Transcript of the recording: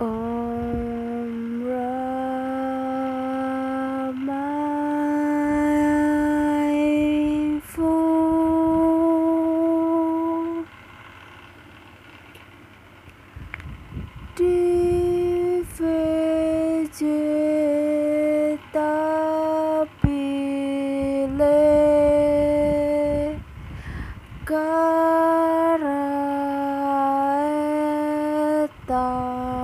Om Ramaifu Divegetabile Karaeta